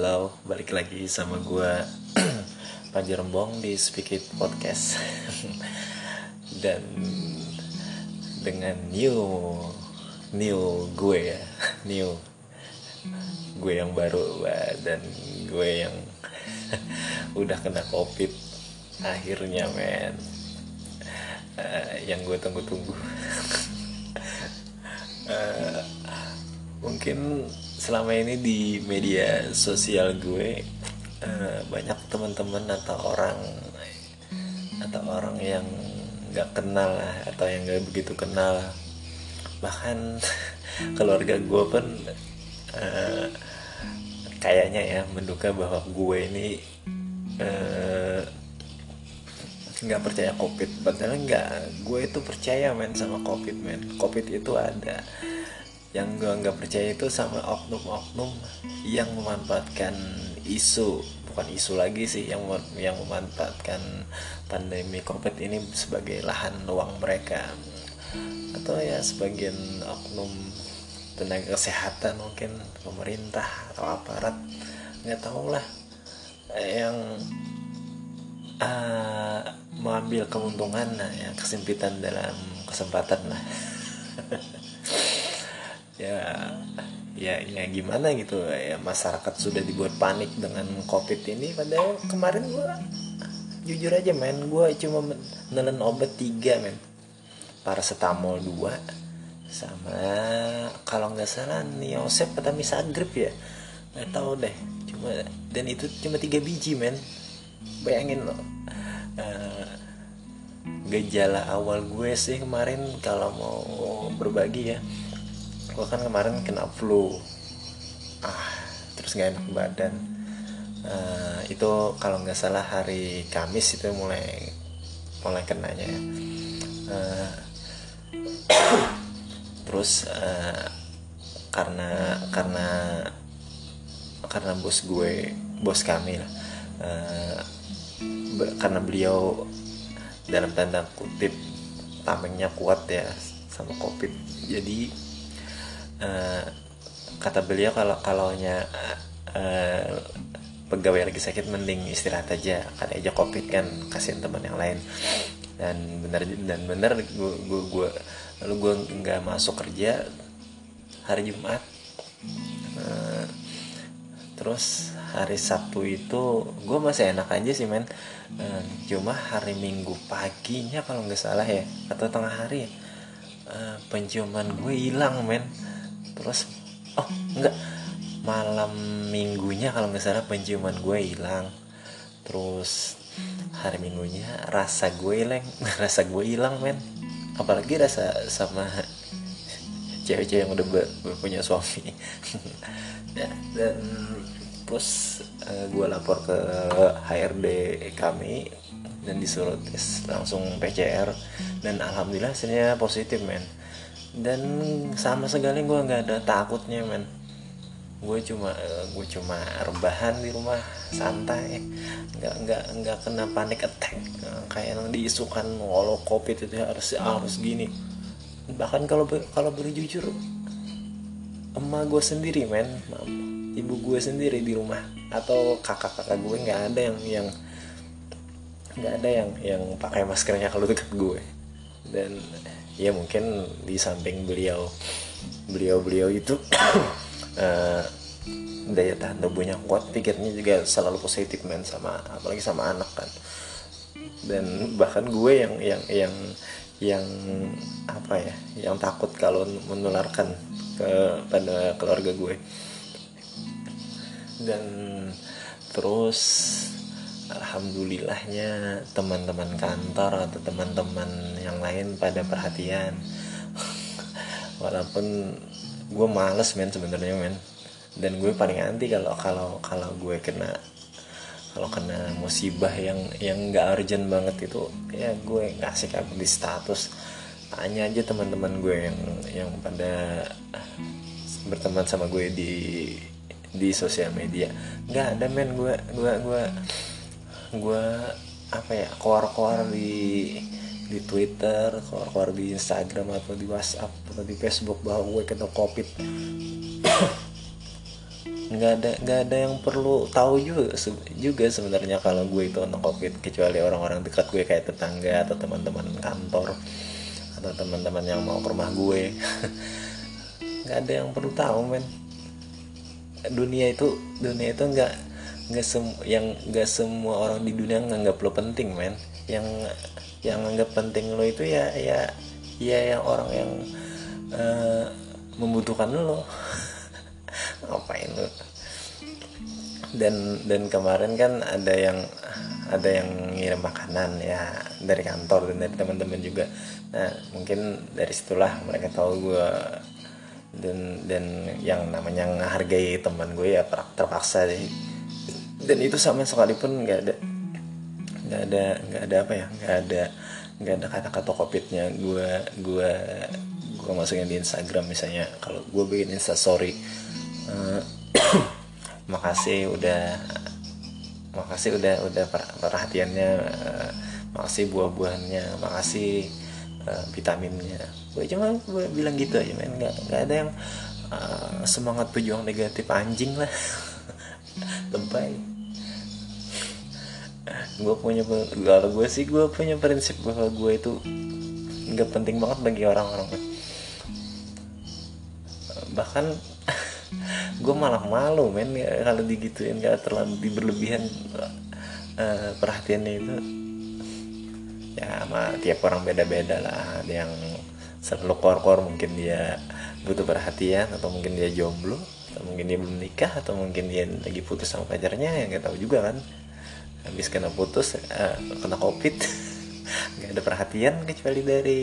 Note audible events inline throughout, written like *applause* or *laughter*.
Halo, balik lagi sama gue *clears throat* Panji Rembong di Speak It Podcast. *laughs* Dan dengan new New gue ya *laughs* New Gue yang baru Dan gue yang *laughs* Udah kena covid Akhirnya men. Uh, Yang gue tunggu-tunggu. Uh, Mungkin selama ini di media sosial gue uh, banyak teman-teman atau orang atau orang yang nggak kenal atau yang nggak begitu kenal. Bahkan *laughs* keluarga gue pun uh, kayaknya ya menduga bahwa gue ini uh, nggak percaya covid. Padahal nggak gue itu percaya men sama covid men. Covid itu ada yang gue nggak percaya itu sama oknum-oknum yang memanfaatkan isu. Bukan isu lagi sih yang yang memanfaatkan pandemi covid ini sebagai lahan luang mereka. Atau ya sebagian oknum tenaga kesehatan mungkin pemerintah atau aparat nggak tahu lah. Yang uh, mengambil keuntungan nah, ya kesempitan dalam kesempatan lah *laughs* ya ya ya gimana gitu ya masyarakat sudah dibuat panik dengan covid ini padahal kemarin gua jujur aja men gua cuma nelen obat tiga men. Paracetamol dua sama kalau nggak salah niosep atau misagrip ya. Nggak tahu deh cuma dan itu cuma tiga biji men. Bayangin loh uh, gejala awal gue sih kemarin kalau mau berbagi ya gue kan kemarin kena flu. Ah terus nggak enak badan. Uh, itu kalau nggak salah hari Kamis itu mulai mulai kenanya. Ya uh, *coughs* terus uh, karena karena karena bos gue bos kami lah uh, karena beliau dalam tanda kutip tamengnya kuat ya sama covid. Jadi uh, kata beliau kalau kalaunya uh, pegawai lagi sakit mending istirahat aja. Karena aja covid kan kasihin teman yang lain. Dan benar dan benar gue gue gue lalu gue nggak masuk kerja hari Jumat. Uh, terus hari Sabtu itu gue masih enak aja sih men. Uh, cuma hari Minggu paginya kalau nggak salah ya atau tengah hari ya, uh, penciuman gue hilang men terus oh enggak. Malam minggunya kalau nggak salah penciuman gue hilang. Terus hari minggunya rasa gue hilang *laughs* rasa gue hilang men. Apalagi rasa sama *laughs* cewek-cewek yang udah punya suami. Dan, *laughs* dan terus uh, gue lapor ke HRD kami dan disuruh tes langsung PCR dan alhamdulillah hasilnya positif men dan sama sekali gue nggak ada takutnya men. Gue cuma gue cuma rebahan di rumah santai. Nggak nggak nggak kena panik attack. Kayak yang diisukan walau covid itu harus harus gini. Bahkan kalau kalau boleh jujur emak gue sendiri men. Ibu gue sendiri di rumah. Atau kakak-kakak gue nggak ada yang yang nggak ada yang yang pakai maskernya kalau deket gue dan ya mungkin di samping beliau beliau beliau itu uh, *clears throat* daya tahan tubuhnya kuat pikirnya juga selalu positif men sama apalagi sama anak kan. Dan bahkan gue yang yang yang yang apa ya yang takut kalau menularkan ke pada keluarga gue. Dan terus alhamdulillahnya teman-teman kantor atau teman-teman yang lain pada perhatian. *laughs* Walaupun gue males men sebenarnya men. Dan gue paling anti kalau kalau kalau gue kena kalau kena musibah yang yang nggak urgent banget itu ya gue ngasih kabar di status. Tanya aja teman-teman gue yang yang pada berteman sama gue di di sosial media. Nggak ada men gue gue gue gue apa ya keluar-keluar di di Twitter, keluar-keluar di Instagram atau di WhatsApp atau di Facebook bahwa gue kena COVID. *coughs* nggak ada nggak ada yang perlu tahu juga juga sebenarnya kalau gue itu anak covid kecuali orang-orang dekat gue kayak tetangga atau teman-teman kantor atau teman-teman yang mau ke rumah gue *laughs* nggak ada yang perlu tahu men. Dunia itu dunia itu nggak nggak sem yang nggak semua orang di dunia nganggap lo penting men. Yang yang nganggap penting lo itu ya ya ya yang orang yang uh, membutuhkan lo. *laughs* Ngapain lo? Dan dan kemarin kan ada yang ada yang ngirim makanan ya dari kantor dan dari teman-teman juga. Nah mungkin dari situlah mereka tahu gue dan dan yang namanya menghargai teman gue ya terpaksa deh dan itu sama sekali pun nggak ada nggak ada nggak ada apa ya nggak ada nggak ada kata-kata covidnya gue gue gue masukin di Instagram misalnya. Kalau gue bikin Insta story uh, *clears throat* makasih udah makasih udah udah perhatiannya uh, makasih buah-buahannya makasih uh, vitaminnya. Gue cuma gue bilang gitu aja men. Nggak nggak ada yang uh, semangat pejuang negatif anjing lah. *laughs* Lebay gue punya kalau gue sih gue punya prinsip bahwa gue itu nggak penting banget bagi orang-orang. Bahkan *laughs* gue malah malu men ya, kalau digituin gak terlalu berlebihan uh, perhatiannya itu. Ya sama tiap orang beda-beda lah. Ada yang selalu kor-kor mungkin dia butuh perhatian atau mungkin dia jomblo atau mungkin dia belum nikah atau mungkin dia lagi putus sama pacarnya yang nggak tahu juga kan habis kena putus uh, kena covid *laughs* nggak ada perhatian kecuali dari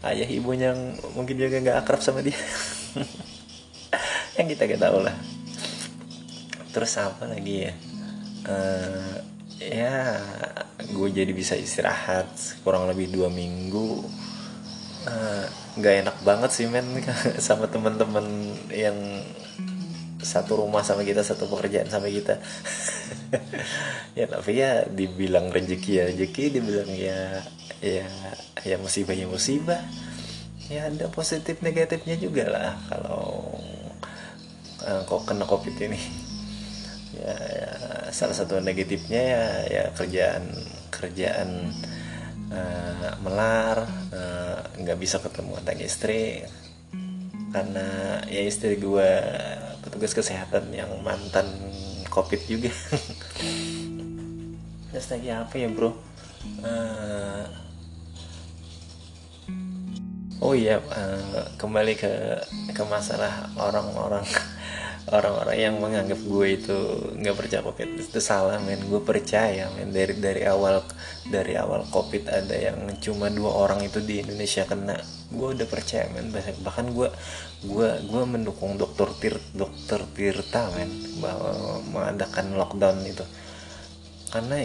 ayah ibunya yang mungkin juga nggak akrab sama dia. *laughs* Yang kita gak tahu lah. Terus apa lagi ya? Uh, ya gue jadi bisa istirahat kurang lebih dua minggu. Eh, nggak uh, enak banget sih men *laughs* sama teman-teman yang satu rumah sama kita satu pekerjaan sama kita. *laughs* Ya tapi ya dibilang rezeki ya rezeki dibilang ya ya ya musibah ya musibah. Ya ada positif negatifnya juga lah kalau uh, kok kena covid ini. Ya, ya salah satu negatifnya ya ya kerjaan kerjaan uh, melar eh, nggak uh, bisa ketemu antara istri. Karena ya istri gue petugas kesehatan yang mantan covid juga. Terus lagi apa ya bro? Uh, oh iya uh, kembali ke ke masalah orang-orang orang-orang yang menganggap gue itu nggak percaya covid itu salah men. Gue percaya men. Dari dari awal dari awal covid ada yang cuma dua orang itu di Indonesia kena. Gue udah percaya men. Bahkan gue gue gue mendukung dokter tir dokter Tirta men bahwa mengadakan lockdown itu. Karena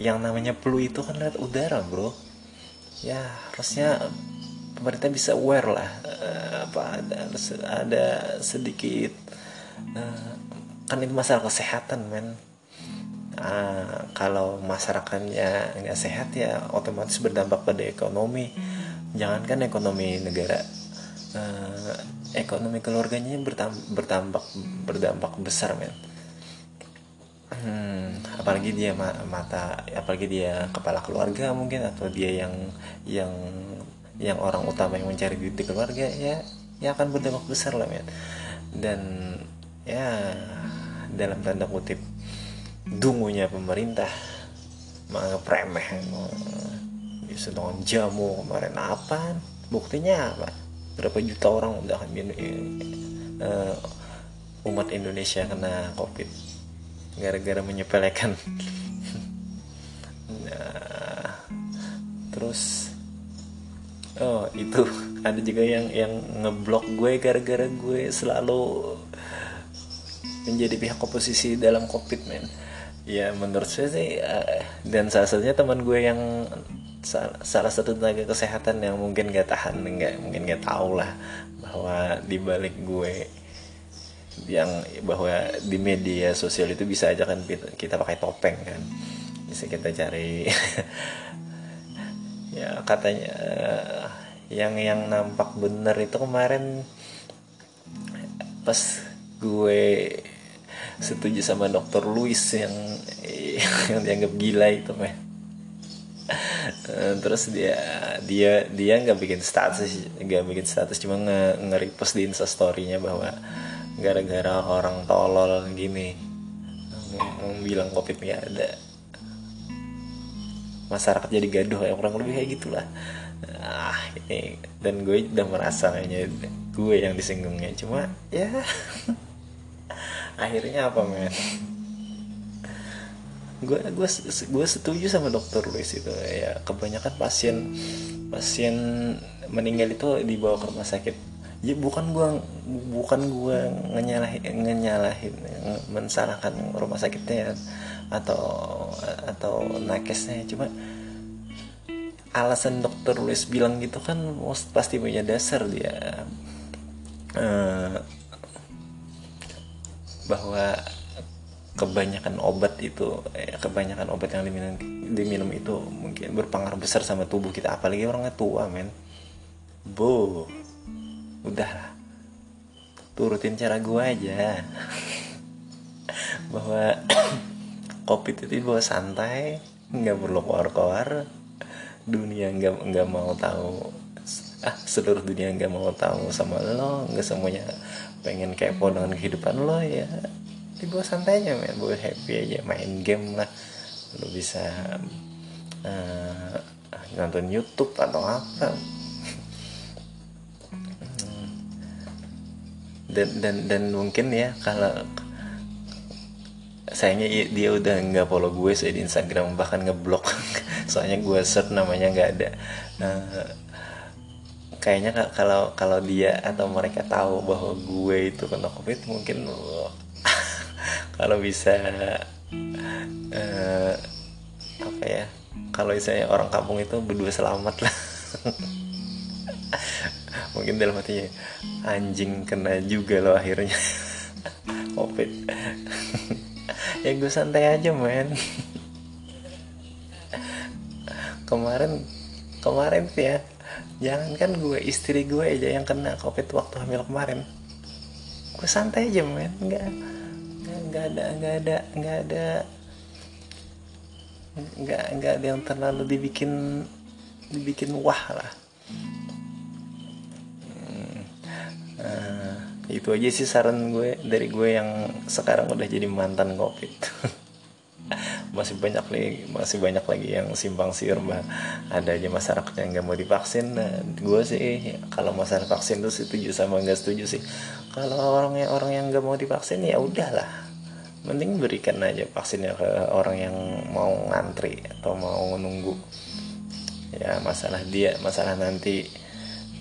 yang namanya flu itu kan lewat udara bro. Ya harusnya pemerintah bisa aware lah uh, apa ada ada sedikit uh, kan ini masalah kesehatan men. Uh, kalau masyarakatnya nggak sehat ya otomatis berdampak pada ekonomi. Jangankan ekonomi negara uh, ekonomi keluarganya bertambah berdampak besar men. Hmm, apalagi dia mata apalagi dia kepala keluarga mungkin atau dia yang yang yang orang utama yang mencari duit di keluarga ya ya akan berdampak besar lah men dan ya dalam tanda kutip dungunya pemerintah menganggap remeh. Bisa dengan jamu kemarin apa? Buktinya apa? Berapa juta orang udah kan uh, umat Indonesia kena covid gara-gara menyepelekan. *laughs* Nah, terus oh itu *laughs* ada juga yang yang ngeblok gue gara-gara gue selalu menjadi pihak oposisi dalam covid men. Ya menurut saya sih uh, dan salah satunya teman gue yang salah, satu tenaga kesehatan yang mungkin gak tahan nggak mungkin gak tahu lah bahwa di balik gue yang bahwa di media sosial itu bisa aja kan kita pakai topeng kan. Bisa kita cari *laughs* ya katanya yang yang nampak bener itu kemarin pas gue setuju sama dokter Louis yang yang dianggap gila itu meh. Terus dia dia dia nggak bikin status nggak bikin status cuma nge, nge repost di instastorynya bahwa gara-gara orang tolol gini bilang covid nggak ada masyarakat jadi gaduh ya kurang lebih kayak gitulah. Ah ini dan gue udah merasa kayaknya gue yang disinggungnya. Cuma ya *laughs* akhirnya apa men? Gue gue gue setuju sama dokter Luis itu ya. Kebanyakan pasien pasien meninggal itu dibawa ke rumah sakit ya bukan gue bukan gue ngenyalahin ngenyalahin mensalahkan rumah sakitnya atau atau nakesnya cuma alasan dokter Luis bilang gitu kan pasti punya dasar dia. Uh, bahwa kebanyakan obat itu eh, kebanyakan obat yang diminum diminum itu mungkin berpengaruh besar sama tubuh kita. Apalagi orangnya tua men. Bo udah turutin cara gua aja. *laughs* Bahwa *coughs* kopi itu dibawa santai nggak perlu keluar-keluar dunia nggak nggak mau tahu. Ah seluruh dunia nggak mau tahu sama lo nggak semuanya pengen kepo dengan kehidupan lo ya. Dibawa santai aja main bawa happy aja main game lah. Lo bisa uh, nonton YouTube atau apa dan dan dan mungkin ya kalau sayangnya dia udah nggak follow gue saya di Instagram bahkan ngeblok. *laughs* Soalnya gue search namanya nggak ada. Uh, kayaknya kalau kalau dia atau mereka tahu bahwa gue itu kena covid mungkin *laughs* kalau bisa uh, apa ya kalau misalnya orang kampung itu berdua selamat lah *laughs* mungkin dalam hatinya anjing kena juga loh akhirnya. *laughs* Covid. *laughs* Ya gue santai aja men. *laughs* Kemarin kemarin sih ya jangan kan gue istri gue aja yang kena covid waktu hamil kemarin. Gue santai aja men. Nggak nggak ada nggak ada nggak ada nggak nggak ada yang terlalu dibikin dibikin wah lah hmm, uh, itu aja sih saran gue dari gue yang sekarang udah jadi mantan covid. *laughs* Masih banyak lagi masih banyak lagi yang simpang siur bah ada aja masyarakat yang nggak mau divaksin. Dan gue sih kalau masalah vaksin tuh setuju sama nggak setuju sih. Kalau orang yang orang yang nggak mau divaksin ya udahlah. Mending berikan aja vaksinnya ke orang yang mau ngantri atau mau nunggu. Ya masalah dia masalah nanti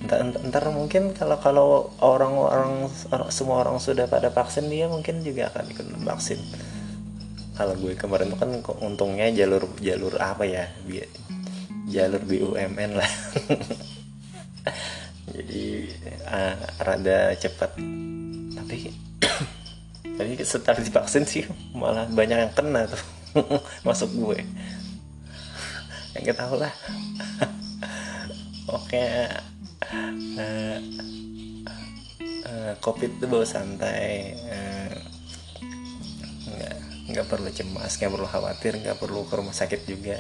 ntar, ntar mungkin kalau kalau orang-orang semua orang sudah pada vaksin dia mungkin juga akan ikut vaksin. Kalau gue kemarin tuh kan untungnya jalur jalur apa ya? Jalur BUMN lah. *laughs* Jadi uh, rada cepat. Tapi *coughs* tapi setelah divaksin sih malah banyak yang kena tuh. *laughs* Masuk gue. Yang kita tahu lah. *laughs* Oke uh, uh, covid itu bawa santai. Uh, nggak perlu cemas nggak perlu khawatir nggak perlu ke rumah sakit juga.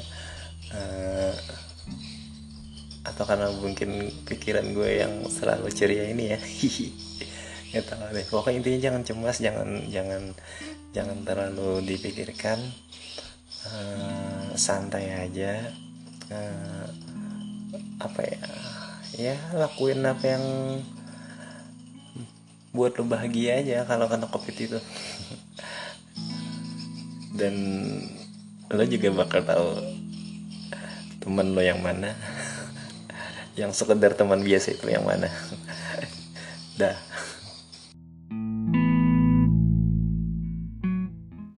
Atau karena mungkin pikiran gue yang selalu ceria ini ya. *laughs* Nggak tahu deh. Pokoknya intinya jangan cemas jangan jangan jangan terlalu dipikirkan. Uh, santai aja. Uh, apa ya ya lakuin apa yang buat lo bahagia aja kalau kena covid itu. *laughs* Dan lo juga bakal tahu teman lo yang mana. *laughs* Yang sekedar teman biasa itu yang mana. *laughs* Dah